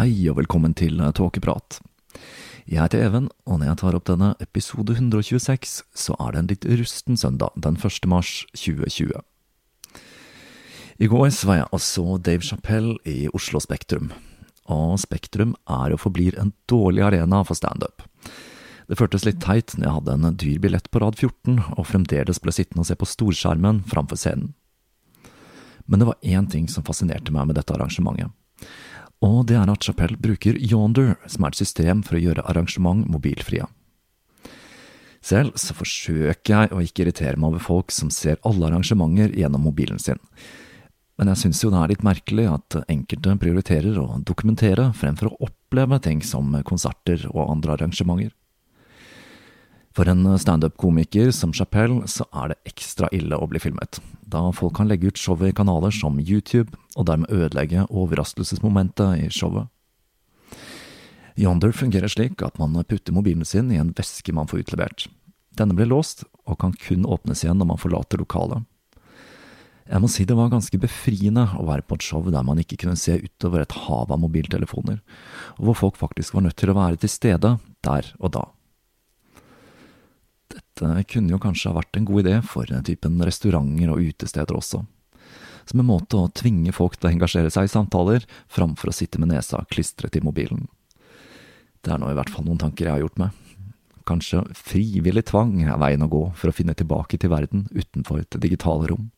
Hei og velkommen til Tåkeprat. Jeg heter Even, og når jeg tar opp denne episode 126, så er det en litt rusten søndag den 1. mars 2020. I går så var jeg altså Dave Chapell i Oslo Spektrum, og Spektrum er og forblir en dårlig arena for standup. Det føltes litt teit når jeg hadde en dyr billett på rad 14 og fremdeles ble sittende og se på storskjermen framfor scenen. Men det var én ting som fascinerte meg med dette arrangementet og det er at Chapelle bruker Yonder, som er et system for å gjøre arrangement mobilfrie. Selv så forsøker jeg å ikke irritere meg over folk som ser alle arrangementer gjennom mobilen sin, men jeg synes jo det er litt merkelig at enkelte prioriterer å dokumentere fremfor å oppleve ting som konserter og andre arrangementer. For en standup-komiker som Chapelle så er det ekstra ille å bli filmet, da folk kan legge ut showet i kanaler som YouTube, og dermed ødelegge overraskelsesmomentet i showet. Yonder fungerer slik at man putter mobilen sin i en veske man får utlevert. Denne blir låst, og kan kun åpnes igjen når man forlater lokalet. Jeg må si det var ganske befriende å være på et show der man ikke kunne se utover et hav av mobiltelefoner, og hvor folk faktisk var nødt til å være til stede der og da. Dette kunne jo kanskje ha vært en god idé for typen restauranter og utesteder også, som en måte å tvinge folk til å engasjere seg i samtaler, framfor å sitte med nesa klistret i mobilen. Det er nå i hvert fall noen tanker jeg har gjort meg. Kanskje frivillig tvang er veien å gå for å finne tilbake til verden utenfor et digitalt rom.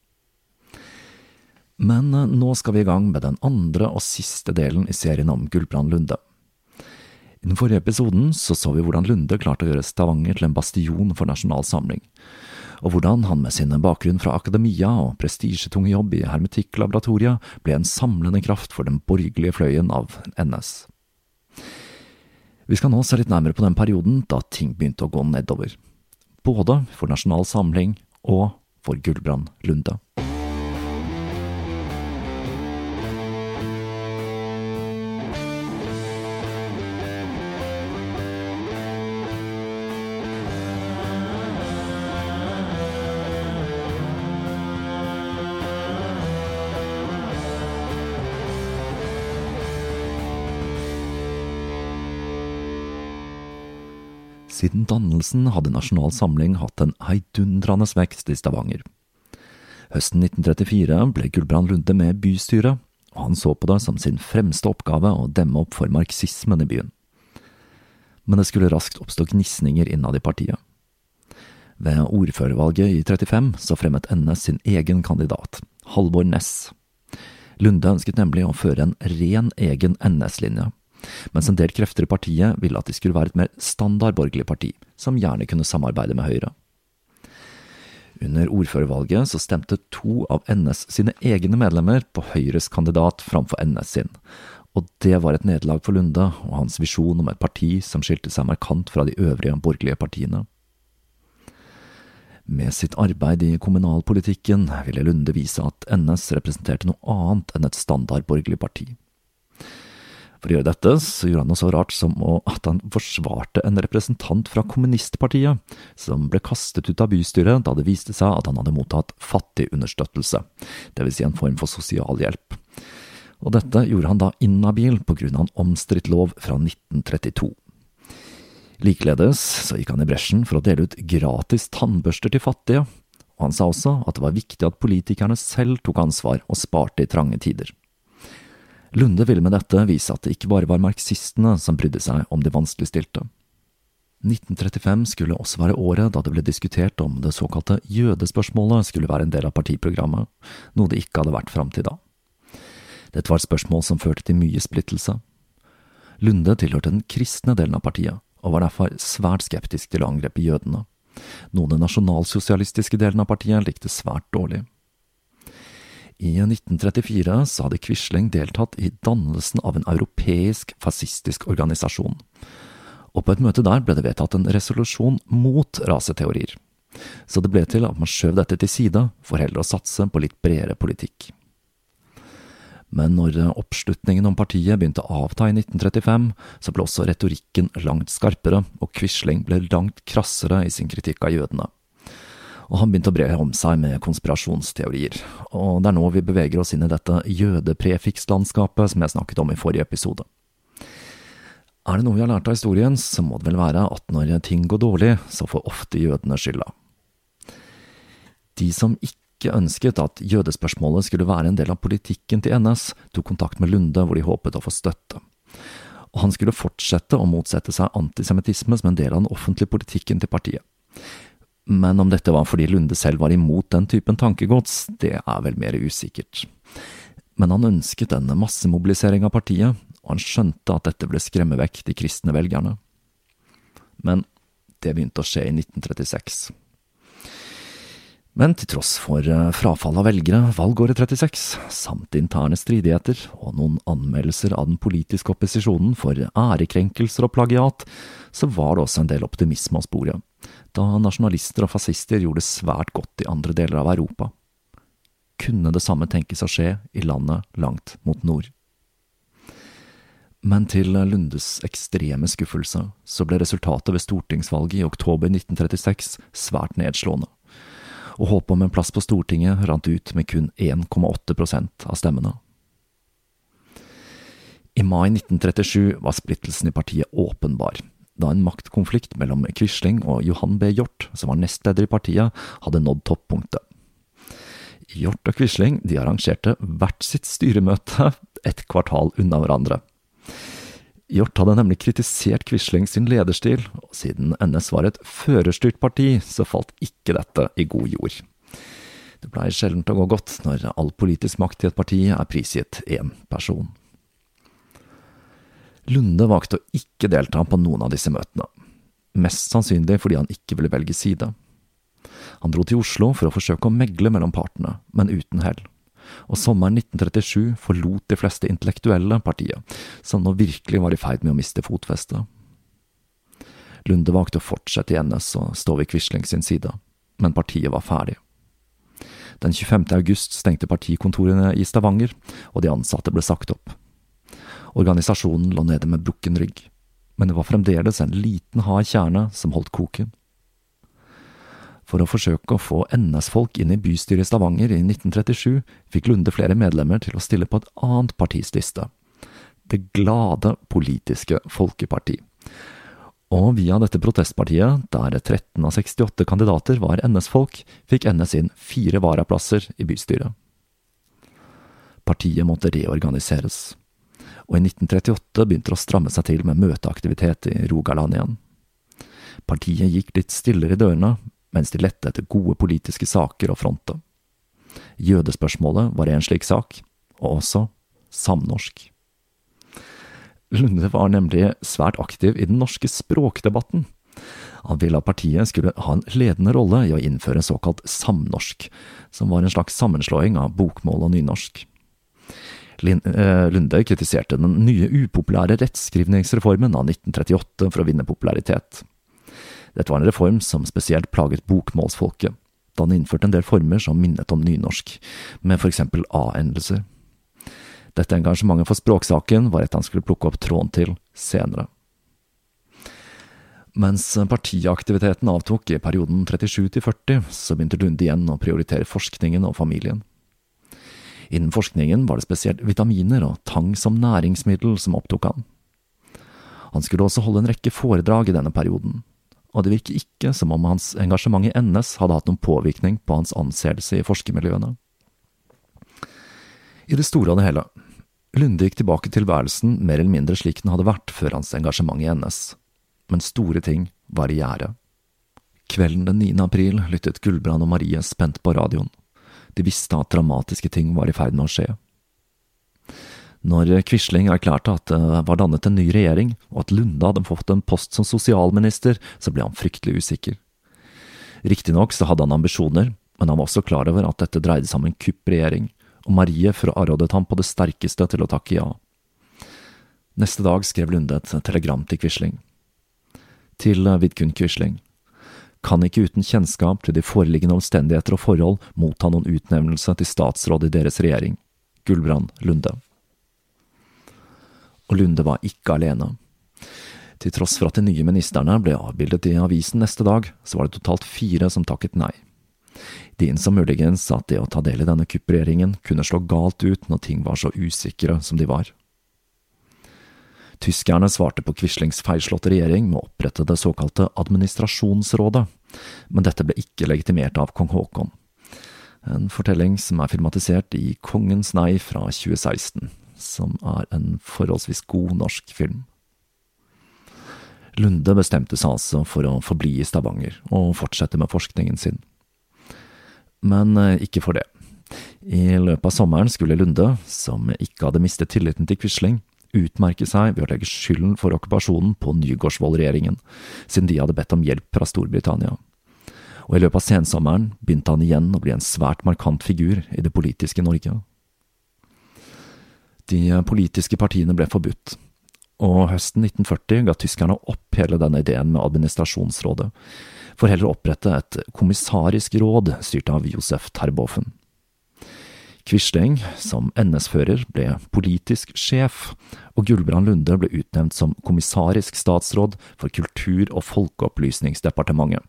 Men eh, nå skal vi i gang med den andre og siste delen i serien om Gulbrand Lunde. I den forrige episoden så, så vi hvordan Lunde klarte å gjøre Stavanger til en bastion for Nasjonal Samling, og hvordan han med sin bakgrunn fra akademia og prestisjetung jobb i hermetikklaboratoriet ble en samlende kraft for den borgerlige fløyen av NS. Vi skal nå se litt nærmere på den perioden da ting begynte å gå nedover, både for Nasjonal Samling og for Gulbrand Lunde. Siden dannelsen hadde Nasjonal Samling hatt en heidundrende vekst i Stavanger. Høsten 1934 ble Gulbrand Lunde med bystyret, og han så på det som sin fremste oppgave å demme opp for marxismen i byen. Men det skulle raskt oppstå gnisninger innad i partiet. Ved ordførervalget i 35 så fremmet NS sin egen kandidat, Halvor Næss. Lunde ønsket nemlig å føre en ren egen NS-linje mens en del krefter i partiet ville at de skulle være et mer standard borgerlig parti, som gjerne kunne samarbeide med Høyre. Under ordførervalget så stemte to av NS sine egne medlemmer på Høyres kandidat framfor NS sin, og det var et nederlag for Lunde og hans visjon om et parti som skilte seg markant fra de øvrige borgerlige partiene. Med sitt arbeid i kommunalpolitikken ville Lunde vise at NS representerte noe annet enn et standard borgerlig parti. For å gjøre dette, så gjorde han noe så rart som at han forsvarte en representant fra kommunistpartiet, som ble kastet ut av bystyret da det viste seg at han hadde mottatt fattigunderstøttelse, dvs. Si en form for sosialhjelp. Og dette gjorde han da inhabil av en omstridt lov fra 1932. Likeledes så gikk han i bresjen for å dele ut gratis tannbørster til fattige, og han sa også at det var viktig at politikerne selv tok ansvar og sparte i trange tider. Lunde ville med dette vise at det ikke bare var marxistene som brydde seg om de vanskeligstilte. 1935 skulle også være året da det ble diskutert om det såkalte jødespørsmålet skulle være en del av partiprogrammet, noe det ikke hadde vært fram til da. Dette var et spørsmål som førte til mye splittelse. Lunde tilhørte den kristne delen av partiet, og var derfor svært skeptisk til å angrepe jødene, noe den nasjonalsosialistiske delen av partiet likte svært dårlig. I 1934 så hadde Quisling deltatt i dannelsen av en europeisk fascistisk organisasjon, og på et møte der ble det vedtatt en resolusjon mot raseteorier, så det ble til at man skjøv dette til side for heller å satse på litt bredere politikk. Men når oppslutningen om partiet begynte å avta i 1935, så ble også retorikken langt skarpere, og Quisling ble langt krassere i sin kritikk av jødene og han begynte å bre om seg med konspirasjonsteorier. Og det er nå vi beveger oss inn i dette jødeprefikslandskapet som jeg snakket om i forrige episode. Er det noe vi har lært av historien, så må det vel være at når ting går dårlig, så får ofte jødene skylda. De som ikke ønsket at jødespørsmålet skulle være en del av politikken til NS, tok kontakt med Lunde hvor de håpet å få støtte. Og han skulle fortsette å motsette seg antisemittisme som en del av den offentlige politikken til partiet. Men om dette var fordi Lunde selv var imot den typen tankegods, det er vel mer usikkert. Men han ønsket en massemobilisering av partiet, og han skjønte at dette ble skremme vekk de kristne velgerne. Men det begynte å skje i 1936. Men til tross for eh, frafall av velgere valgåret 36, samt interne stridigheter og noen anmeldelser av den politiske opposisjonen for ærekrenkelser og plagiat, så var det også en del optimisme å spore da nasjonalister og fascister gjorde svært godt i andre deler av Europa. Kunne det samme tenkes å skje i landet langt mot nord? Men til Lundes ekstreme skuffelse så ble resultatet ved stortingsvalget i oktober 1936 svært nedslående, og håpet om en plass på Stortinget rant ut med kun 1,8% av stemmene. I mai 1937 var splittelsen i partiet åpenbar da en maktkonflikt mellom Quisling og Johan B. Hjort, som var nestleder i partiet, hadde nådd toppunktet. Hjort og Quisling de arrangerte hvert sitt styremøte et kvartal unna hverandre. Hjort hadde nemlig kritisert Quisling sin lederstil, og siden NS var et førerstyrt parti, så falt ikke dette i god jord. Det pleier sjelden å gå godt når all politisk makt i et parti er prisgitt én person. Lunde valgte å ikke delta på noen av disse møtene, mest sannsynlig fordi han ikke ville velge side. Han dro til Oslo for å forsøke å megle mellom partene, men uten hell, og sommeren 1937 forlot de fleste intellektuelle partiet, som nå virkelig var i ferd med å miste fotfestet. Lunde valgte å fortsette i NS og stå ved Quisling sin side, men partiet var ferdig. Den 25. august stengte partikontorene i Stavanger, og de ansatte ble sagt opp. Organisasjonen lå nede med brukken rygg, men det var fremdeles en liten, hard kjerne som holdt koken. For å forsøke å få NS-folk inn i bystyret i Stavanger i 1937, fikk Lunde flere medlemmer til å stille på et annet partis liste, Det glade politiske folkeparti. Og via dette protestpartiet, der 13 av 68 kandidater var NS-folk, fikk NS inn fire varaplasser i bystyret. Partiet måtte reorganiseres og i 1938 begynte det å stramme seg til med møteaktivitet i Rogaland igjen. Partiet gikk litt stillere i dørene, mens de lette etter gode politiske saker å fronte. Jødespørsmålet var en slik sak, og også samnorsk. Lunde var nemlig svært aktiv i den norske språkdebatten. Han ville at partiet skulle ha en ledende rolle i å innføre såkalt samnorsk, som var en slags sammenslåing av bokmål og nynorsk. Eh, Lunde kritiserte den nye upopulære rettskrivningsreformen av 1938 for å vinne popularitet. Dette var en reform som spesielt plaget bokmålsfolket, da den innførte en del former som minnet om nynorsk, med for eksempel a-endelser. Dette engasjementet for språksaken var et han skulle plukke opp tråden til senere. Mens partiaktiviteten avtok i perioden 37 til 40, så begynte Lunde igjen å prioritere forskningen og familien. Innen forskningen var det spesielt vitaminer og tang som næringsmiddel som opptok han. Han skulle også holde en rekke foredrag i denne perioden, og det virker ikke som om hans engasjement i NS hadde hatt noen påvirkning på hans anseelse i forskermiljøene. I det store og det hele, Lunde gikk tilbake til værelsen mer eller mindre slik den hadde vært før hans engasjement i NS, men store ting var i gjære. Kvelden den 9. april lyttet Gulbrand og Marie spent på radioen. De visste at dramatiske ting var i ferd med å skje. Når Quisling erklærte at det var dannet en ny regjering, og at Lunde hadde fått en post som sosialminister, så ble han fryktelig usikker. Riktignok så hadde han ambisjoner, men han var også klar over at dette dreide seg om en kuppregjering, og Marie frarådet ham på det sterkeste til å takke ja. Neste dag skrev Lunde et telegram til Quisling. Til Vidkun Quisling kan ikke uten kjennskap til de foreliggende omstendigheter og forhold motta noen utnevnelse til statsråd i deres regjering. Gulbrand Lunde. Og Lunde var ikke alene. Til tross for at de nye ministerne ble avbildet i avisen neste dag, så var det totalt fire som takket nei. De innså muligens at det å ta del i denne kuppregjeringen kunne slå galt ut når ting var så usikre som de var. Tyskerne svarte på Quislings feilslåtte regjering med å opprette det såkalte administrasjonsrådet, men dette ble ikke legitimert av kong Haakon. En fortelling som er filmatisert i Kongens nei fra 2016, som er en forholdsvis god norsk film. Lunde bestemte seg altså for å forbli i Stavanger og fortsette med forskningen sin. Men eh, ikke for det. I løpet av sommeren skulle Lunde, som ikke hadde mistet tilliten til Quisling, utmerke seg ved å legge skylden for okkupasjonen på Nygaardsvold-regjeringen, siden de hadde bedt om hjelp fra Storbritannia. Og i løpet av sensommeren begynte han igjen å bli en svært markant figur i det politiske Norge. De politiske partiene ble forbudt, og høsten 1940 ga tyskerne opp hele denne ideen med administrasjonsrådet, for heller å opprette et kommissarisk råd styrt av Josef Terboven. Quisling, som NS-fører, ble politisk sjef, og Gulbrand Lunde ble utnevnt som kommissarisk statsråd for Kultur- og folkeopplysningsdepartementet.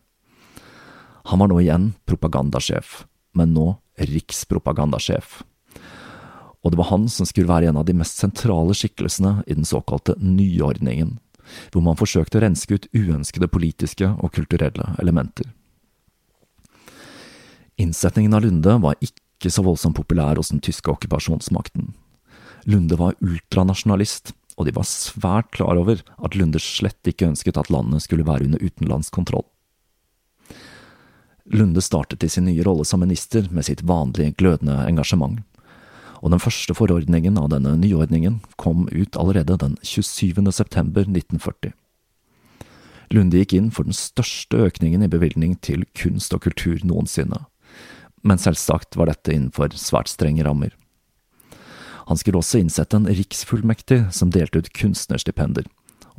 Han var nå igjen propagandasjef, men nå rikspropagandasjef. Og det var han som skulle være en av de mest sentrale skikkelsene i den såkalte nyordningen, hvor man forsøkte å renske ut uønskede politiske og kulturelle elementer. Innsetningen av Lunde var ikke ikke så voldsomt populær hos den tyske okkupasjonsmakten. Lunde var ultranasjonalist, og de var svært klar over at Lunde slett ikke ønsket at landet skulle være under utenlandsk kontroll. Lunde startet i sin nye rolle som minister med sitt vanlige glødende engasjement, og den første forordningen av denne nyordningen kom ut allerede den 27. september 1940. Lunde gikk inn for den største økningen i bevilgning til kunst og kultur noensinne men selvsagt var dette innenfor svært strenge rammer. Han skulle også innsette en riksfullmektig som delte ut kunstnerstipender,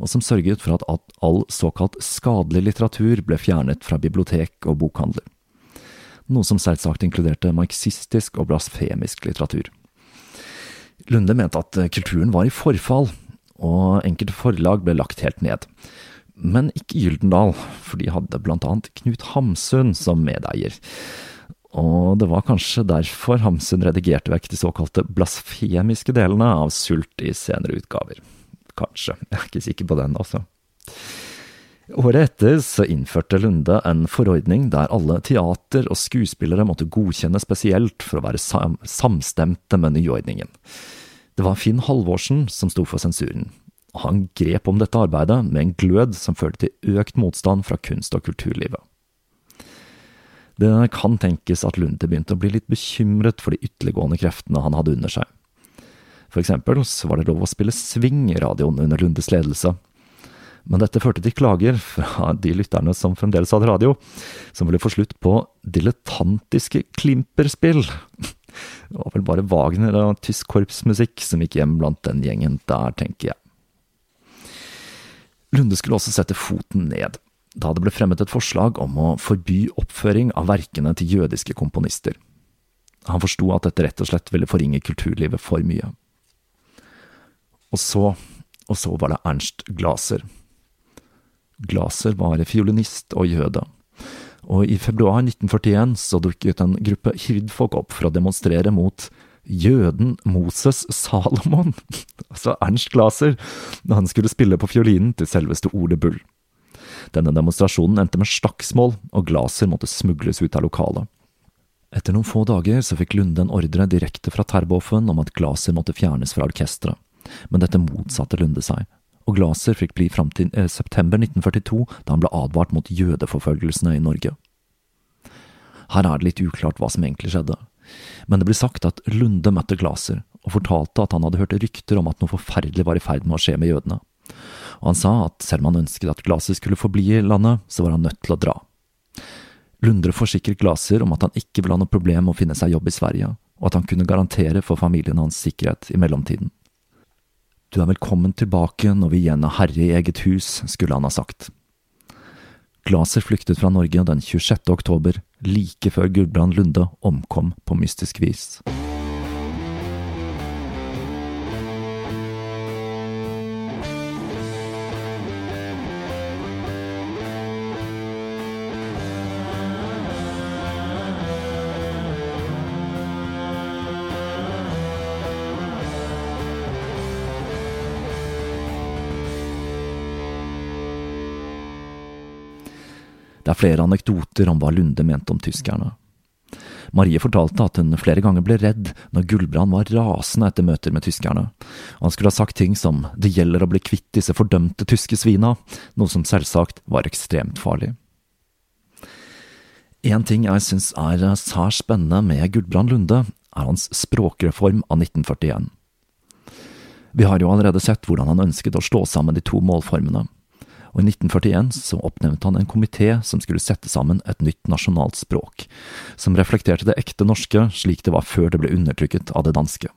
og som sørget for at all såkalt skadelig litteratur ble fjernet fra bibliotek og bokhandler, noe som selvsagt inkluderte marxistisk og blasfemisk litteratur. Lunde mente at kulturen var i forfall, og enkelte forlag ble lagt helt ned. Men ikke Gyldendal, for de hadde blant annet Knut Hamsun som medeier og det var kanskje derfor Hamsun redigerte vekk de såkalte blasfemiske delene av Sult i senere utgaver. Kanskje, jeg er ikke sikker på den, altså. Året etter så innførte Lunde en forordning der alle teater og skuespillere måtte godkjenne spesielt for å være sam samstemte med nyordningen. Det var Finn Halvorsen som sto for sensuren, han grep om dette arbeidet med en glød som førte til økt motstand fra kunst- og kulturlivet. Det kan tenkes at Lunde begynte å bli litt bekymret for de ytterliggående kreftene han hadde under seg. For eksempel så var det lov å spille swing i radioen under Lundes ledelse. Men dette førte til klager fra de lytterne som fremdeles hadde radio, som ville få slutt på dilettantiske klimperspill. Det var vel bare Wagner og tysk korpsmusikk som gikk hjem blant den gjengen der, tenker jeg. Lunde skulle også sette foten ned, da det ble fremmet et forslag om å forby oppføring av verkene til jødiske komponister. Han forsto at dette rett og slett ville forringe kulturlivet for mye. Og så, og så var det Ernst Glaser. Glaser var fiolinist og jøde, og i februar 1941 så dukket en gruppe hirdfolk opp for å demonstrere mot jøden Moses Salomon, altså Ernst Glaser, da han skulle spille på fiolinen til selveste Ole Bull. Denne demonstrasjonen endte med slagsmål, og Glaser måtte smugles ut av lokalet. Etter noen få dager så fikk Lunde en ordre direkte fra Terboven om at Glaser måtte fjernes fra orkesteret, men dette motsatte Lunde seg, og Glaser fikk bli fram til eh, september 1942, da han ble advart mot jødeforfølgelsene i Norge. Her er det litt uklart hva som egentlig skjedde men det blir sagt at Lunde møtte Glaser og fortalte at han hadde hørt rykter om at noe forferdelig var i ferd med å skje med jødene. Og han sa at selv om han ønsket at Glaser skulle forbli i landet, så var han nødt til å dra. Lundre forsikret Glaser om at han ikke ville ha noe problem med å finne seg jobb i Sverige, og at han kunne garantere for familien hans sikkerhet i mellomtiden. Du er velkommen tilbake når vi igjen er herre i eget hus, skulle han ha sagt. Glaser flyktet fra Norge den 26. oktober, like før Gudbrand Lunde omkom på mystisk vis. Det er flere anekdoter om hva Lunde mente om tyskerne. Marie fortalte at hun flere ganger ble redd når Gullbrand var rasende etter møter med tyskerne, han skulle ha sagt ting som det gjelder å bli kvitt disse fordømte tyske svina, noe som selvsagt var ekstremt farlig. En ting jeg syns er særs spennende med Gulbrand Lunde, er hans språkreform av 1941. Vi har jo allerede sett hvordan han ønsket å slå sammen de to målformene, og i 1941 så oppnevnte han en komité som skulle sette sammen et nytt nasjonalt språk, som reflekterte det ekte norske slik det var før det ble undertrykket av det danske.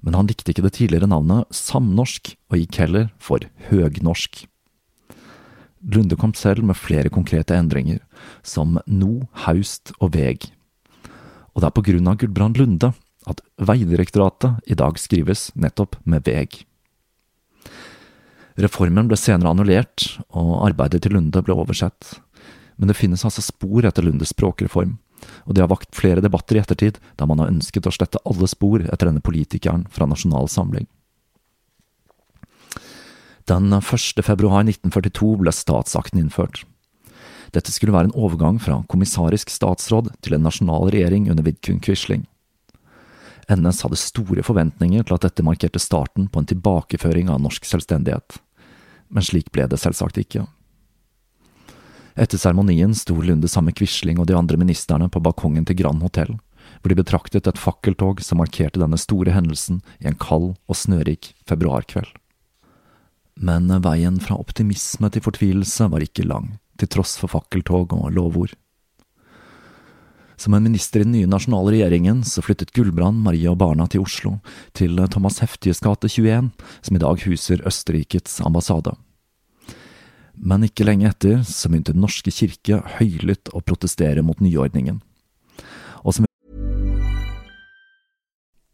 Men han likte ikke det tidligere navnet samnorsk, og gikk heller for høgnorsk. Lunde kom selv med flere konkrete endringer, som no, haust og veg. Og det er på grunn av Gudbrand Lunde at Vegdirektoratet i dag skrives nettopp med veg. Reformen ble senere annullert, og arbeidet til Lunde ble oversett. Men det finnes altså spor etter Lundes språkreform, og det har vakt flere debatter i ettertid, da man har ønsket å slette alle spor etter denne politikeren fra Nasjonal Samling. Den 1. februar 1942 ble statsakten innført. Dette skulle være en overgang fra kommissarisk statsråd til en nasjonal regjering under Vidkun Quisling. NS hadde store forventninger til at dette markerte starten på en tilbakeføring av norsk selvstendighet men slik ble det selvsagt ikke. Etter seremonien sto Lunde sammen med Quisling og de andre ministerne på balkongen til Grand Hotell, hvor de betraktet et fakkeltog som markerte denne store hendelsen i en kald og snørik februarkveld. Men veien fra optimisme til fortvilelse var ikke lang, til tross for fakkeltog og lovord. Som en minister i den nye nasjonale regjeringen så flyttet Gullbrand, Maria og barna til Oslo, til Thomas Heftiges gate 21, som i dag huser Østerrikets ambassade. Men ikke lenge etter så begynte Den norske kirke høylytt å protestere mot nyordningen.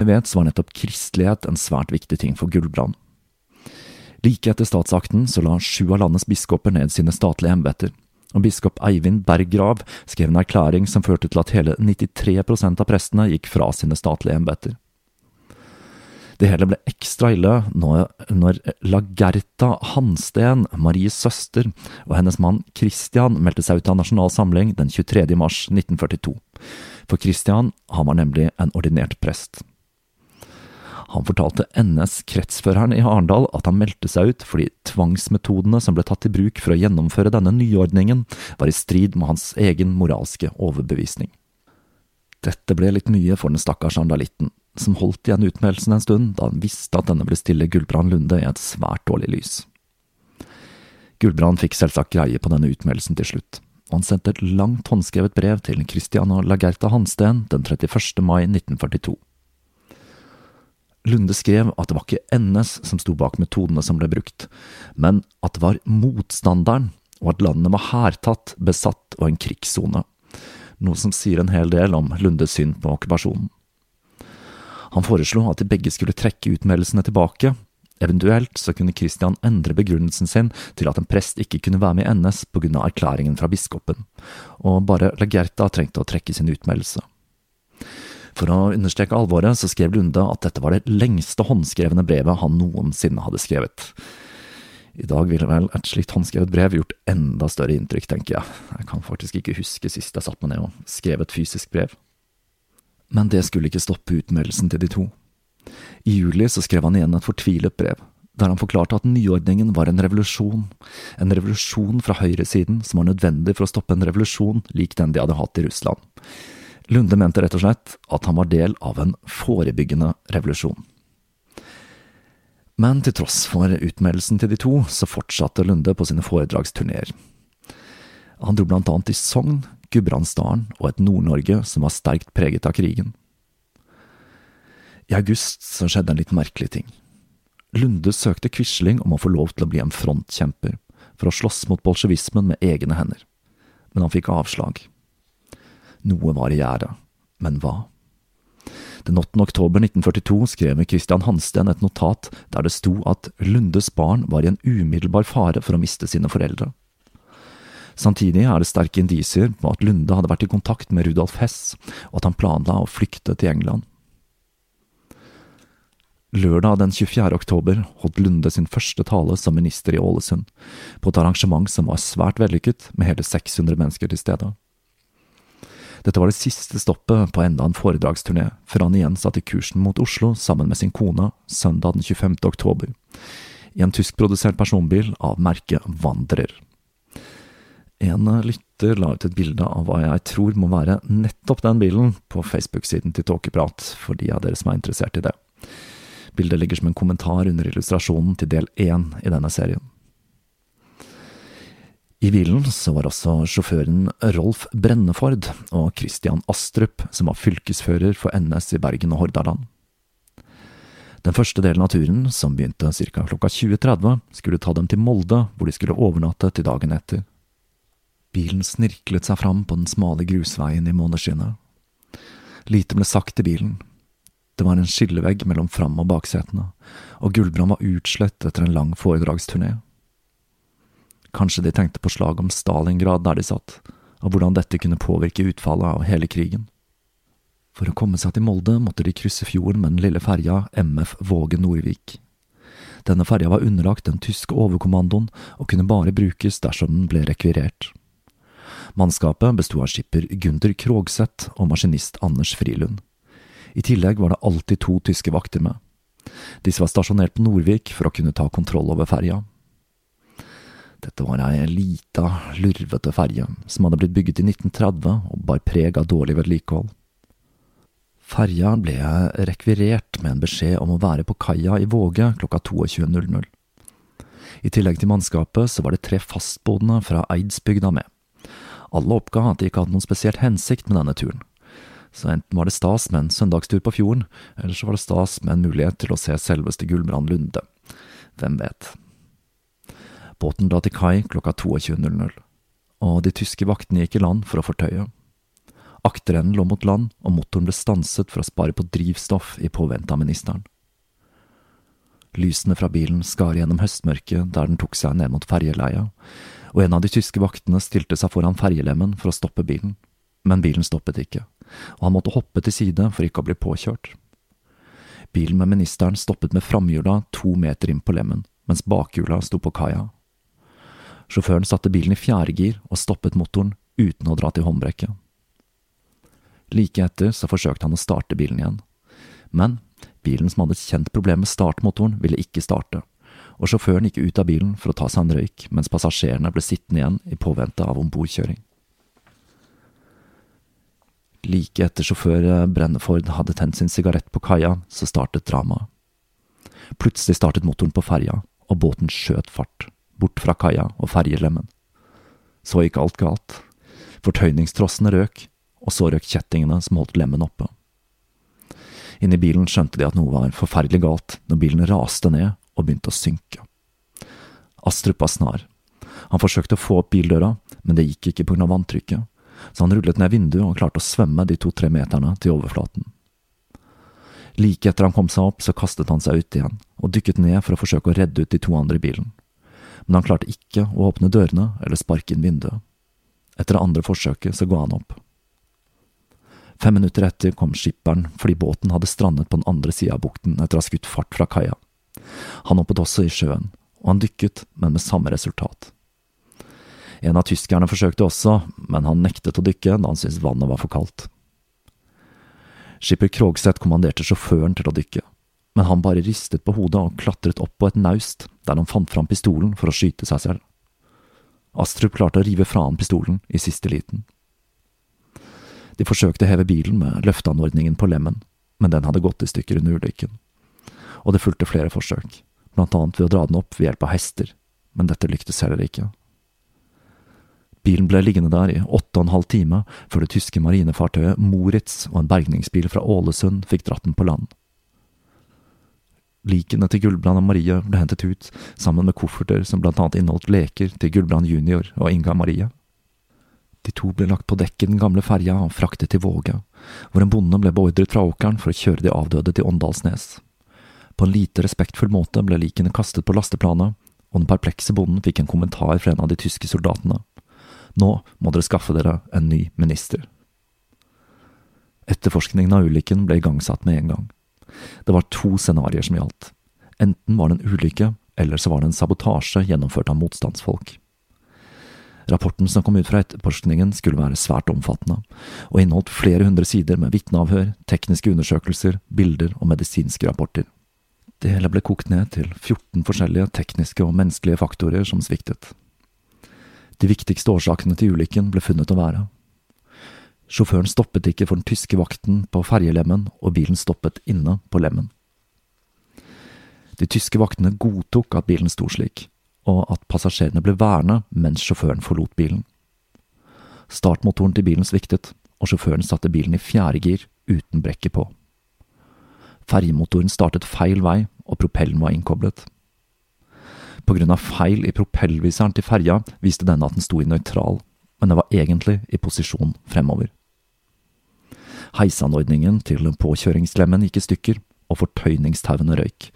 Vi vet så var nettopp kristelighet en svært viktig ting for Gulbrand. Like etter statsakten så la sju av landets biskoper ned sine statlige embeter, og biskop Eivind Berggrav skrev en erklæring som førte til at hele 93% av prestene gikk fra sine statlige embeter. Det hele ble ekstra ille når, Lagerta Hansten, Maries søster, og hennes mann Christian meldte seg ut av Nasjonal Samling den 23. mars 1942. For Christian, han var nemlig en ordinert prest. Han fortalte NS kretsføreren i Arendal at han meldte seg ut fordi tvangsmetodene som ble tatt i bruk for å gjennomføre denne nyordningen, var i strid med hans egen moralske overbevisning. Dette ble litt mye for den stakkars andalitten, som holdt igjen utmeldelsen en stund da han visste at denne ble stille Gulbrand Lunde i et svært dårlig lys. Gulbrand fikk selvsagt greie på denne utmeldelsen til slutt, og han sendte et langt håndskrevet brev til Christiana Lagerta Hansten den 31. mai 1942. Lunde skrev at det var ikke NS som sto bak metodene som ble brukt, men at det var motstanderen, og at landet var hærtatt, besatt og en krigssone, noe som sier en hel del om Lundes syn på okkupasjonen. Han foreslo at de begge skulle trekke utmeldelsene tilbake, eventuelt så kunne Christian endre begrunnelsen sin til at en prest ikke kunne være med i NS av erklæringen fra biskopen, og bare Lagerta trengte å trekke sin utmeldelse. For å understreke alvoret, så skrev Lunde at dette var det lengste håndskrevne brevet han noensinne hadde skrevet. I dag ville vel et slikt håndskrevet brev gjort enda større inntrykk, tenker jeg. Jeg kan faktisk ikke huske sist jeg satt meg ned og skrev et fysisk brev. Men det skulle ikke stoppe utmeldelsen til de to. I juli så skrev han igjen et fortvilet brev, der han forklarte at nyordningen var en revolusjon, en revolusjon fra høyresiden som var nødvendig for å stoppe en revolusjon lik den de hadde hatt i Russland. Lunde mente rett og slett at han var del av en forebyggende revolusjon. Men til tross for utmeldelsen til de to, så fortsatte Lunde på sine foredragsturneer. Han dro blant annet til Sogn, Gudbrandsdalen og et Nord-Norge som var sterkt preget av krigen. I august så skjedde en litt merkelig ting. Lunde søkte Quisling om å få lov til å bli en frontkjemper, for å slåss mot bolsjevismen med egne hender, men han fikk avslag. Noe var i gjære, men hva? Den 8. oktober 1942 skrev Christian Hansten et notat der det sto at Lundes barn var i en umiddelbar fare for å miste sine foreldre. Samtidig er det sterke indisier på at Lunde hadde vært i kontakt med Rudolf Hess, og at han planla å flykte til England. Lørdag den 24. oktober holdt Lunde sin første tale som minister i Ålesund, på et arrangement som var svært vellykket, med hele 600 mennesker til stede. Dette var det siste stoppet på enda en foredragsturné, før han igjen satte kursen mot Oslo sammen med sin kone søndag den 25. oktober, i en tyskprodusert personbil av merket Wanderer. En lytter la ut et bilde av hva jeg tror må være nettopp den bilen på Facebook-siden til Tåkeprat, for de av dere som er interessert i det. Bildet ligger som en kommentar under illustrasjonen til del én i denne serien. I bilen så var også sjåføren Rolf Brenneford og Christian Astrup, som var fylkesfører for NS i Bergen og Hordaland. Den første delen av turen, som begynte ca. klokka 20.30, skulle ta dem til Molde, hvor de skulle overnatte til dagen etter. Bilen snirklet seg fram på den smale grusveien i måneskinnet. Lite ble sagt i bilen. Det var en skillevegg mellom fram- og baksetene, og Gulbrand var utslett etter en lang foredragsturné. Kanskje de tenkte på slaget om Stalingrad der de satt, og hvordan dette kunne påvirke utfallet av hele krigen. For å komme seg til Molde måtte de krysse fjorden med den lille ferja MF Våge Nordvik. Denne ferja var underlagt den tyske overkommandoen og kunne bare brukes dersom den ble rekvirert. Mannskapet besto av skipper Gunder Krogseth og maskinist Anders Frilund. I tillegg var det alltid to tyske vakter med. Disse var stasjonert på Nordvik for å kunne ta kontroll over ferja. Dette var ei lita, lurvete ferje som hadde blitt bygget i 1930 og bar preg av dårlig vedlikehold. Ferja ble rekvirert med en beskjed om å være på kaia i Våge klokka 22.00. I tillegg til mannskapet så var det tre fastboende fra Eidsbygda med. Alle oppga at de ikke hadde noen spesielt hensikt med denne turen. Så enten var det stas med en søndagstur på fjorden, eller så var det stas med en mulighet til å se selveste Gulbrand Lunde. Hvem vet. Båten la til kai klokka 22.00, og de tyske vaktene gikk i land for å fortøye. Akterenden lå mot land, og motoren ble stanset for å spare på drivstoff i påvente av ministeren. Lysene fra bilen skar gjennom høstmørket der den tok seg ned mot ferjeleia, og en av de tyske vaktene stilte seg foran ferjelemmen for å stoppe bilen, men bilen stoppet ikke, og han måtte hoppe til side for ikke å bli påkjørt. Bilen med ministeren stoppet med framhjula to meter inn på lemmen, mens bakhjula sto på kaia. Sjåføren satte bilen i fjerdegir og stoppet motoren uten å dra til håndbrekket. Like etter så forsøkte han å starte bilen igjen, men bilen som hadde et kjent problem med startmotoren, ville ikke starte, og sjåføren gikk ut av bilen for å ta seg en røyk, mens passasjerene ble sittende igjen i påvente av ombordkjøring. Like etter sjåfør Brenneford hadde tent sin sigarett på kaia, så startet dramaet. Plutselig startet motoren på ferja, og båten skjøt fart, bort fra kaia og ferjelemmen. Så gikk alt galt. Fortøyningstrossene røk, og så røk kjettingene som holdt lemmen oppe. Inni bilen skjønte de at noe var forferdelig galt når bilen raste ned og begynte å synke. Astrup var snar. Han forsøkte å få opp bildøra, men det gikk ikke av vanntrykket, så han rullet ned vinduet og klarte å svømme de to–tre meterne til overflaten. Like etter han kom seg opp, så kastet han seg ut igjen, og dykket ned for å forsøke å redde ut de to andre i bilen, men han klarte ikke å åpne dørene eller sparke inn vinduet. Etter det andre forsøket så ga han opp. Fem minutter etter kom skipperen fordi båten hadde strandet på den andre sida av bukten etter å ha skutt fart fra kaia. Han hoppet også i sjøen, og han dykket, men med samme resultat. En av tyskerne forsøkte også, men han nektet å dykke da han syntes vannet var for kaldt. Skipper Krogseth kommanderte sjåføren til å dykke, men han bare ristet på hodet og klatret opp på et naust, der han fant fram pistolen for å skyte seg selv. Astrup klarte å rive fra han pistolen i siste liten. De forsøkte å heve bilen med løfteanordningen på lemmen, men den hadde gått i stykker under ulykken og det fulgte flere forsøk, blant annet ved å dra den opp ved hjelp av hester, men dette lyktes heller ikke. Bilen ble liggende der i åtte og en halv time før det tyske marinefartøyet Moritz og en bergningsbil fra Ålesund fikk dratt den på land. Likene til Gullbrand og Maria ble hentet ut, sammen med kofferter som blant annet inneholdt leker til Gullbrand junior og Inga Maria. De to ble lagt på dekket i den gamle ferja og fraktet til Våge, hvor en bonde ble beordret fra åkeren for å kjøre de avdøde til Åndalsnes. På en lite respektfull måte ble likene kastet på lasteplanet, og den perplekse bonden fikk en kommentar fra en av de tyske soldatene. Nå må dere skaffe dere en ny minister. Etterforskningen av ulykken ble igangsatt med en gang. Det var to scenarioer som gjaldt. Enten var det en ulykke, eller så var det en sabotasje gjennomført av motstandsfolk. Rapporten som kom ut fra etterforskningen skulle være svært omfattende, og inneholdt flere hundre sider med vitneavhør, tekniske undersøkelser, bilder og medisinske rapporter. Det hele ble kokt ned til 14 forskjellige tekniske og menneskelige faktorer som sviktet. De viktigste årsakene til ulykken ble funnet å være Sjåføren stoppet ikke for den tyske vakten på ferjelemmen, og bilen stoppet inne på lemmen. De tyske vaktene godtok at bilen sto slik, og at passasjerene ble værende mens sjåføren forlot bilen. Startmotoren til bilen sviktet, og sjåføren satte bilen i fjerde gir uten brekket på. Ferjemotoren startet feil vei, og propellen var innkoblet. På grunn av feil i propellviseren til ferja viste denne at den sto i nøytral, men den var egentlig i posisjon fremover. Heisanordningen til påkjøringslemmen gikk i stykker, og fortøyningstauene røyk,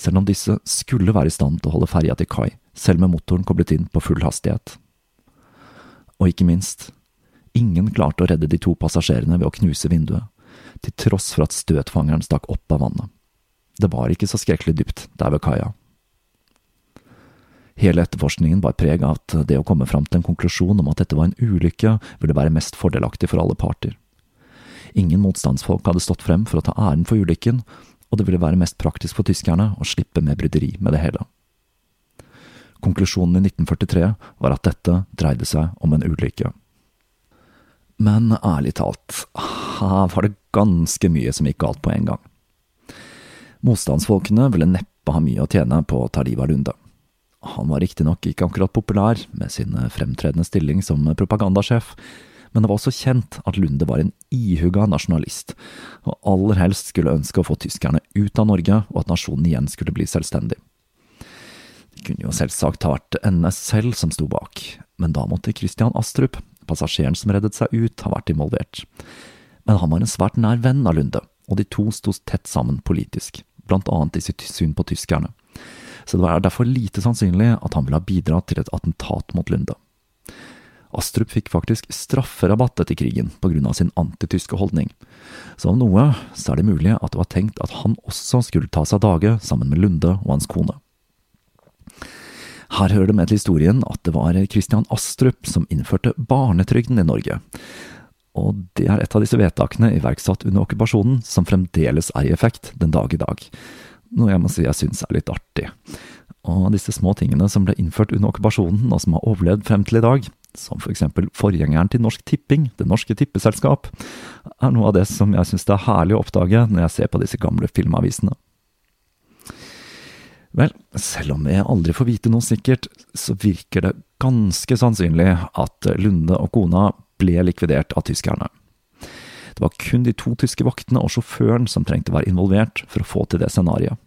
selv om disse skulle være i stand til å holde ferja til kai, selv med motoren koblet inn på full hastighet. Og ikke minst, ingen klarte å redde de to passasjerene ved å knuse vinduet, til tross for at støtfangeren stakk opp av vannet. Det var ikke så skrekkelig dypt der ved kaia. Hele etterforskningen bar preg av at det å komme fram til en konklusjon om at dette var en ulykke, ville være mest fordelaktig for alle parter. Ingen motstandsfolk hadde stått frem for å ta æren for ulykken, og det ville være mest praktisk for tyskerne å slippe med bryderi med det hele. Konklusjonen i 1943 var at dette dreide seg om en ulykke. Men ærlig talt, her var det ganske mye som gikk galt på en gang. Motstandsfolkene ville neppe ha mye å tjene på Tariva Lunde. Han var riktignok ikke akkurat populær med sin fremtredende stilling som propagandasjef, men det var også kjent at Lunde var en ihuga nasjonalist, og aller helst skulle ønske å få tyskerne ut av Norge, og at nasjonen igjen skulle bli selvstendig. Det kunne jo selvsagt ha vært NS selv som sto bak, men da måtte Christian Astrup, passasjeren som reddet seg ut, ha vært involvert. Men han var en svært nær venn av Lunde, og de to sto tett sammen politisk, blant annet i sitt syn på tyskerne. Så det var derfor lite sannsynlig at han ville ha bidratt til et attentat mot Lunde. Astrup fikk faktisk strafferabatt etter krigen av sin antityske holdning. Så om noe, så er det mulig at det var tenkt at han også skulle ta seg dage sammen med Lunde og hans kone. Her hører det med til historien at det var Christian Astrup som innførte barnetrygden i Norge. Og det er et av disse vedtakene iverksatt under okkupasjonen som fremdeles er i effekt den dag i dag. Noe jeg må si jeg syns er litt artig. Og disse små tingene som ble innført under okkupasjonen, og som har overlevd frem til i dag, som for eksempel forgjengeren til Norsk Tipping, Det Norske Tippeselskap, er noe av det som jeg syns det er herlig å oppdage når jeg ser på disse gamle filmavisene. Vel, selv om jeg aldri får vite noe sikkert, så virker det ganske sannsynlig at Lunde og kona ble likvidert av tyskerne. Det var kun de to tyske vaktene og sjåføren som trengte å være involvert for å få til det scenarioet.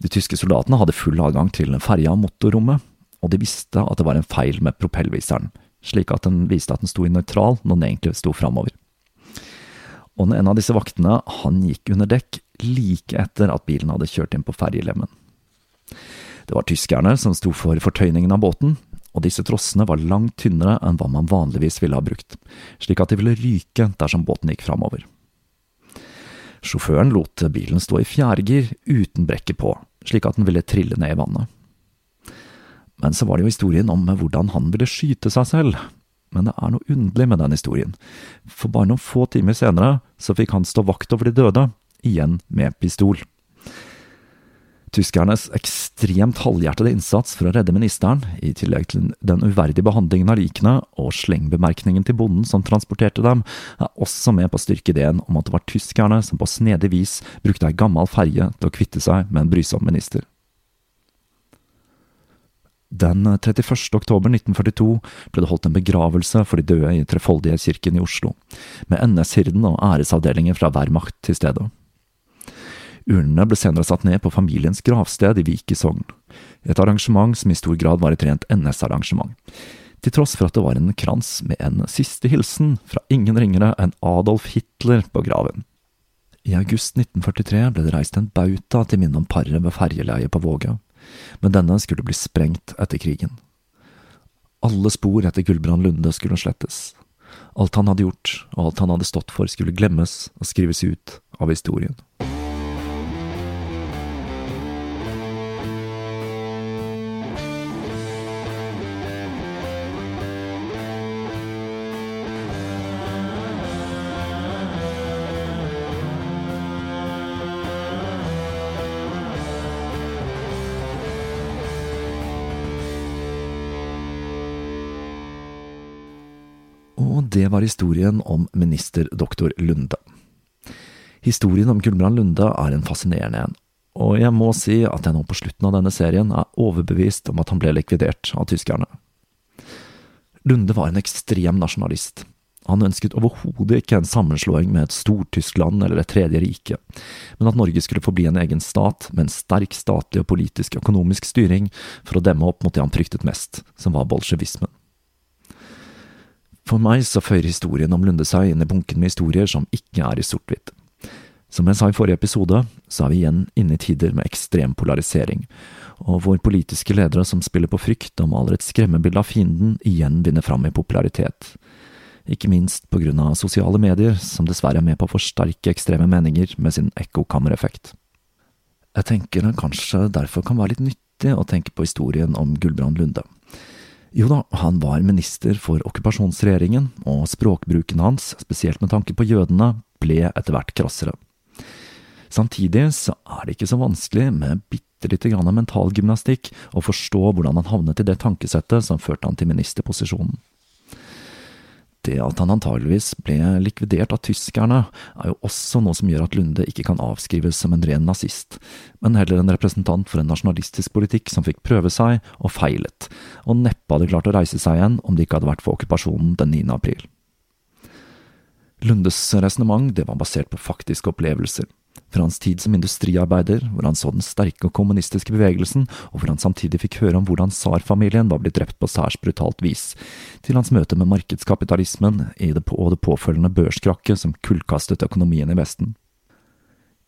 De tyske soldatene hadde full adgang til ferja og motorrommet, og de visste at det var en feil med propellviseren, slik at den viste at den sto i nøytral når den egentlig sto framover. Og en av disse vaktene, han gikk under dekk like etter at bilen hadde kjørt inn på ferjelemmen. Det var tyskerne som sto for fortøyningen av båten, og disse trossene var langt tynnere enn hva man vanligvis ville ha brukt, slik at de ville ryke dersom båten gikk framover. Sjåføren lot bilen stå i fjerdegir uten brekket på, slik at den ville trille ned i vannet. Men så var det jo historien om hvordan han ville skyte seg selv. Men det er noe underlig med den historien, for bare noen få timer senere så fikk han stå vakt over de døde, igjen med pistol. Tyskernes ekstremt halvhjertede innsats for å redde ministeren, i tillegg til den uverdige behandlingen av likene og slengbemerkningen til bonden som transporterte dem, er også med på å styrke ideen om at det var tyskerne som på snedig vis brukte ei gammel ferje til å kvitte seg med en brysom minister. Den 31. oktober 1942 ble det holdt en begravelse for de døde i Trefoldighetskirken i Oslo, med NS-hirden og æresavdelingen fra Wehrmacht til stede. Urnene ble senere satt ned på familiens gravsted i Vik i Sogn, et arrangement som i stor grad var et rent NS-arrangement, til tross for at det var en krans med en siste hilsen fra ingen ringere enn Adolf Hitler på graven. I august 1943 ble det reist en bauta til minne om paret ved ferjeleiet på Vågø men denne skulle bli sprengt etter krigen. Alle spor etter Gulbrand Lunde skulle slettes. Alt han hadde gjort, og alt han hadde stått for, skulle glemmes og skrives ut av historien. Det var historien om ministerdoktor Lunde. Historien om Gulbrand Lunde er en fascinerende en, og jeg må si at jeg nå på slutten av denne serien er overbevist om at han ble likvidert av tyskerne. Lunde var en ekstrem nasjonalist. Han ønsket overhodet ikke en sammenslåing med et Stortyskland eller et tredje rike, men at Norge skulle forbli en egen stat med en sterk statlig og politisk økonomisk styring for å demme opp mot det han fryktet mest, som var bolsjevismen. For meg så føyer historien om Lunde seg inn i bunken med historier som ikke er i sort-hvitt. Som jeg sa i forrige episode, så er vi igjen inne i tider med ekstrem polarisering, og hvor politiske ledere som spiller på frykt og maler et skremmebilde av fienden, igjen vinner fram i popularitet. ikke minst på grunn av sosiale medier, som dessverre er med på å forsterke ekstreme meninger med sin ekkokammereffekt. Jeg tenker det kanskje derfor kan være litt nyttig å tenke på historien om Gulbrand Lunde. Jo da, han var minister for okkupasjonsregjeringen, og språkbruken hans, spesielt med tanke på jødene, ble etter hvert krassere. Samtidig så er det ikke så vanskelig med bitte lite grann mentalgymnastikk å forstå hvordan han havnet i det tankesettet som førte han til ministerposisjonen. Det at han antageligvis ble likvidert av tyskerne, er jo også noe som gjør at Lunde ikke kan avskrives som en ren nazist, men heller en representant for en nasjonalistisk politikk som fikk prøve seg, og feilet, og neppe hadde klart å reise seg igjen om det ikke hadde vært for okkupasjonen den 9. april. Lundes resonnement var basert på faktiske opplevelser, fra hans tid som industriarbeider, hvor han så den sterke og kommunistiske bevegelsen, og hvor han samtidig fikk høre om hvordan tsarfamilien var blitt drept på særs brutalt vis, til hans møte med markedskapitalismen og det påfølgende børskrakket som kullkastet økonomien i Vesten.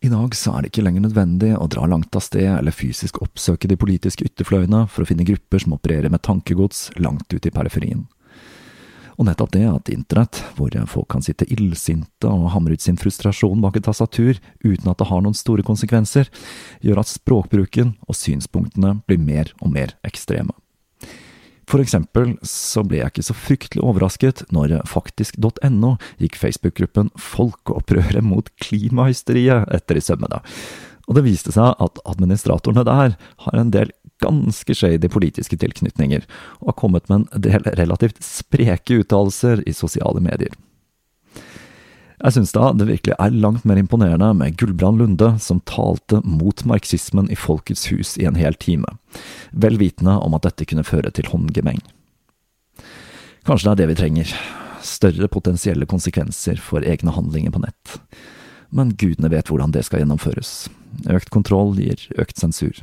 I dag så er det ikke lenger nødvendig å dra langt av sted eller fysisk oppsøke de politiske ytterfløyene for å finne grupper som opererer med tankegods langt ute i periferien. Og nettopp det at internett, hvor folk kan sitte illsinte og hamre ut sin frustrasjon bak et tastatur uten at det har noen store konsekvenser, gjør at språkbruken og synspunktene blir mer og mer ekstreme. For eksempel så ble jeg ikke så fryktelig overrasket når faktisk.no gikk Facebook-gruppen Folkeopprøret mot klimahysteriet etter i sømmene. Og det viste seg at administratorene der har en del ganske shady politiske tilknytninger, og har kommet med en del relativt spreke uttalelser i sosiale medier. Jeg synes da det virkelig er langt mer imponerende med Gulbrand Lunde, som talte mot marxismen i Folkets hus i en hel time, vel vitende om at dette kunne føre til håndgemeng. Kanskje det er det vi trenger, større potensielle konsekvenser for egne handlinger på nett men gudene vet hvordan det skal gjennomføres. Økt kontroll gir økt sensur,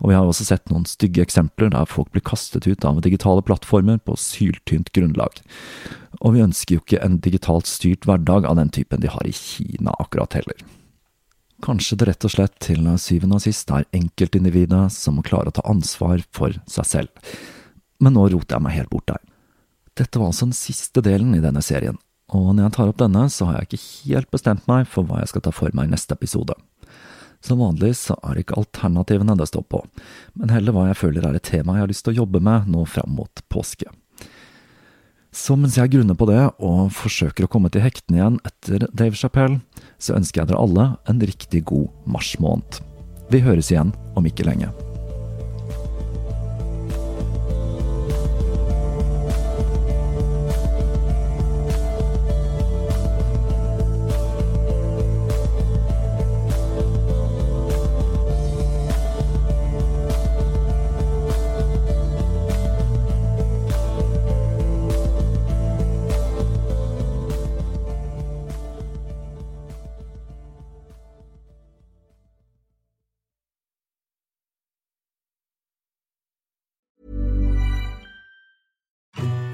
og vi har også sett noen stygge eksempler der folk blir kastet ut av digitale plattformer på syltynt grunnlag. Og vi ønsker jo ikke en digitalt styrt hverdag av den typen de har i Kina akkurat heller. Kanskje det rett og slett til syvende og sist er enkeltindividet som må klare å ta ansvar for seg selv. Men nå roter jeg meg helt bort der. Dette var altså den siste delen i denne serien, og når jeg tar opp denne, så har jeg ikke helt bestemt meg for hva jeg skal ta for meg i neste episode. Som vanlig så er det ikke alternativene det står på, men heller hva jeg føler er et tema jeg har lyst til å jobbe med nå fram mot påske. Så mens jeg grunner på det, og forsøker å komme til hektene igjen etter Dave Chapell, så ønsker jeg dere alle en riktig god marsmåned. Vi høres igjen om ikke lenge.